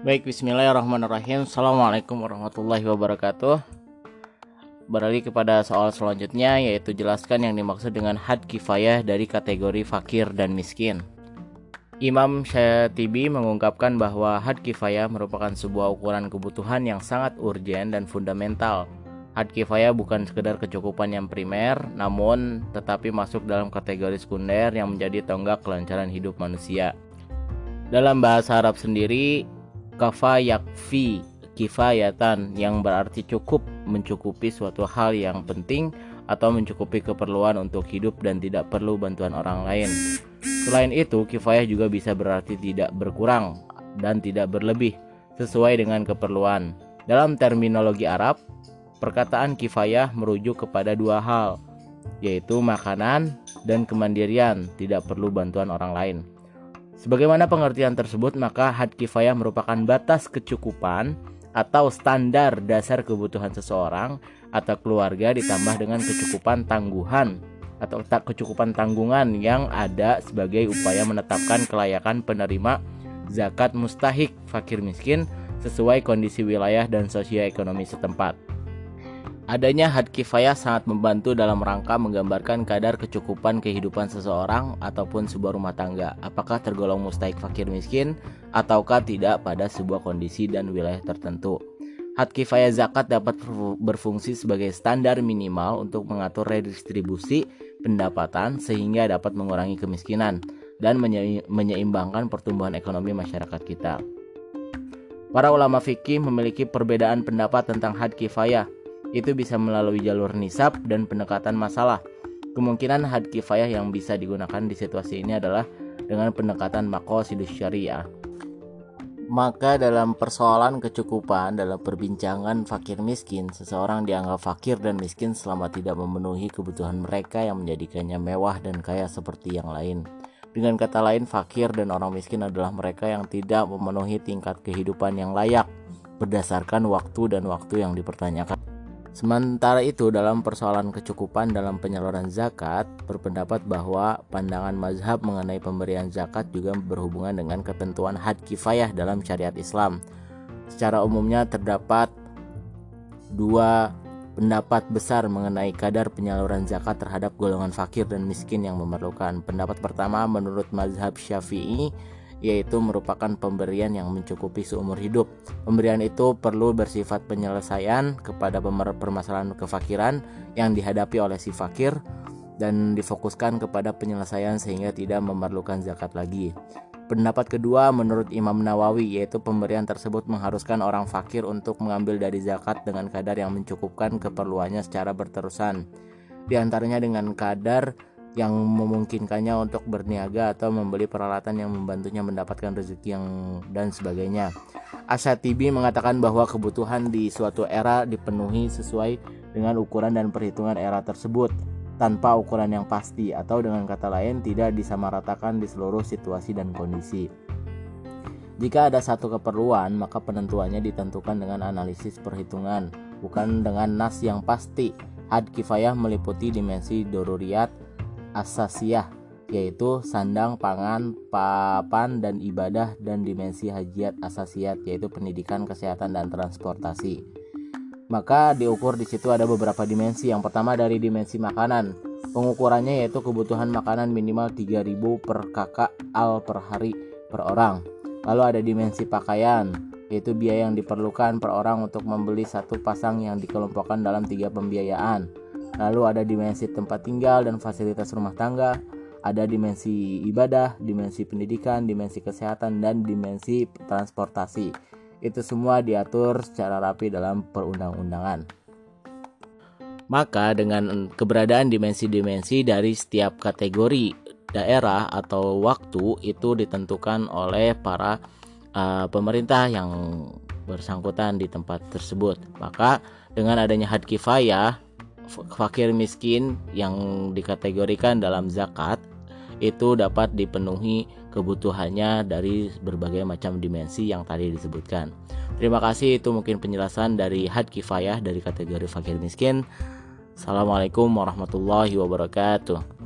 Baik, bismillahirrahmanirrahim. Assalamualaikum warahmatullahi wabarakatuh. Beralih kepada soal selanjutnya yaitu jelaskan yang dimaksud dengan had kifayah dari kategori fakir dan miskin. Imam Syatibi mengungkapkan bahwa had kifayah merupakan sebuah ukuran kebutuhan yang sangat urgen dan fundamental. Had kifayah bukan sekedar kecukupan yang primer, namun tetapi masuk dalam kategori sekunder yang menjadi tonggak kelancaran hidup manusia. Dalam bahasa Arab sendiri, kafa yakfi kifayatan yang berarti cukup mencukupi suatu hal yang penting atau mencukupi keperluan untuk hidup dan tidak perlu bantuan orang lain. Selain itu, kifayah juga bisa berarti tidak berkurang dan tidak berlebih sesuai dengan keperluan. Dalam terminologi Arab, perkataan kifayah merujuk kepada dua hal, yaitu makanan dan kemandirian, tidak perlu bantuan orang lain. Sebagaimana pengertian tersebut, maka had kifayah merupakan batas kecukupan atau standar dasar kebutuhan seseorang atau keluarga ditambah dengan kecukupan tangguhan atau tak kecukupan tanggungan yang ada sebagai upaya menetapkan kelayakan penerima zakat mustahik fakir miskin sesuai kondisi wilayah dan sosioekonomi setempat. Adanya had kifayah sangat membantu dalam rangka menggambarkan kadar kecukupan kehidupan seseorang ataupun sebuah rumah tangga, apakah tergolong mustahik fakir miskin ataukah tidak pada sebuah kondisi dan wilayah tertentu. Had kifayah zakat dapat berfungsi sebagai standar minimal untuk mengatur redistribusi pendapatan sehingga dapat mengurangi kemiskinan dan menyeimbangkan pertumbuhan ekonomi masyarakat kita. Para ulama fikih memiliki perbedaan pendapat tentang had kifayah itu bisa melalui jalur nisab dan pendekatan masalah. Kemungkinan had kifayah yang bisa digunakan di situasi ini adalah dengan pendekatan makosidus syariah. Maka dalam persoalan kecukupan dalam perbincangan fakir miskin, seseorang dianggap fakir dan miskin selama tidak memenuhi kebutuhan mereka yang menjadikannya mewah dan kaya seperti yang lain. Dengan kata lain, fakir dan orang miskin adalah mereka yang tidak memenuhi tingkat kehidupan yang layak berdasarkan waktu dan waktu yang dipertanyakan. Sementara itu, dalam persoalan kecukupan dalam penyaluran zakat, berpendapat bahwa pandangan mazhab mengenai pemberian zakat juga berhubungan dengan ketentuan had kifayah dalam syariat Islam. Secara umumnya terdapat dua pendapat besar mengenai kadar penyaluran zakat terhadap golongan fakir dan miskin yang memerlukan. Pendapat pertama menurut mazhab Syafi'i yaitu merupakan pemberian yang mencukupi seumur hidup. Pemberian itu perlu bersifat penyelesaian kepada permasalahan kefakiran yang dihadapi oleh si fakir dan difokuskan kepada penyelesaian sehingga tidak memerlukan zakat lagi. Pendapat kedua menurut Imam Nawawi yaitu pemberian tersebut mengharuskan orang fakir untuk mengambil dari zakat dengan kadar yang mencukupkan keperluannya secara berterusan. Di antaranya dengan kadar yang memungkinkannya untuk berniaga atau membeli peralatan yang membantunya mendapatkan rezeki yang dan sebagainya. Asyatibi mengatakan bahwa kebutuhan di suatu era dipenuhi sesuai dengan ukuran dan perhitungan era tersebut tanpa ukuran yang pasti atau dengan kata lain tidak disamaratakan di seluruh situasi dan kondisi. Jika ada satu keperluan, maka penentuannya ditentukan dengan analisis perhitungan, bukan dengan nas yang pasti. Had kifayah meliputi dimensi doruriat, asasiyah yaitu sandang, pangan, papan, dan ibadah dan dimensi hajiat asasiat yaitu pendidikan, kesehatan, dan transportasi. Maka diukur di situ ada beberapa dimensi. Yang pertama dari dimensi makanan. Pengukurannya yaitu kebutuhan makanan minimal 3000 per kakak al per hari per orang. Lalu ada dimensi pakaian, yaitu biaya yang diperlukan per orang untuk membeli satu pasang yang dikelompokkan dalam tiga pembiayaan Lalu ada dimensi tempat tinggal dan fasilitas rumah tangga, ada dimensi ibadah, dimensi pendidikan, dimensi kesehatan, dan dimensi transportasi. Itu semua diatur secara rapi dalam perundang-undangan. Maka dengan keberadaan dimensi-dimensi dari setiap kategori daerah atau waktu itu ditentukan oleh para uh, pemerintah yang bersangkutan di tempat tersebut. Maka dengan adanya had kifayah fakir miskin yang dikategorikan dalam zakat itu dapat dipenuhi kebutuhannya dari berbagai macam dimensi yang tadi disebutkan. Terima kasih itu mungkin penjelasan dari had kifayah dari kategori fakir miskin. Assalamualaikum warahmatullahi wabarakatuh.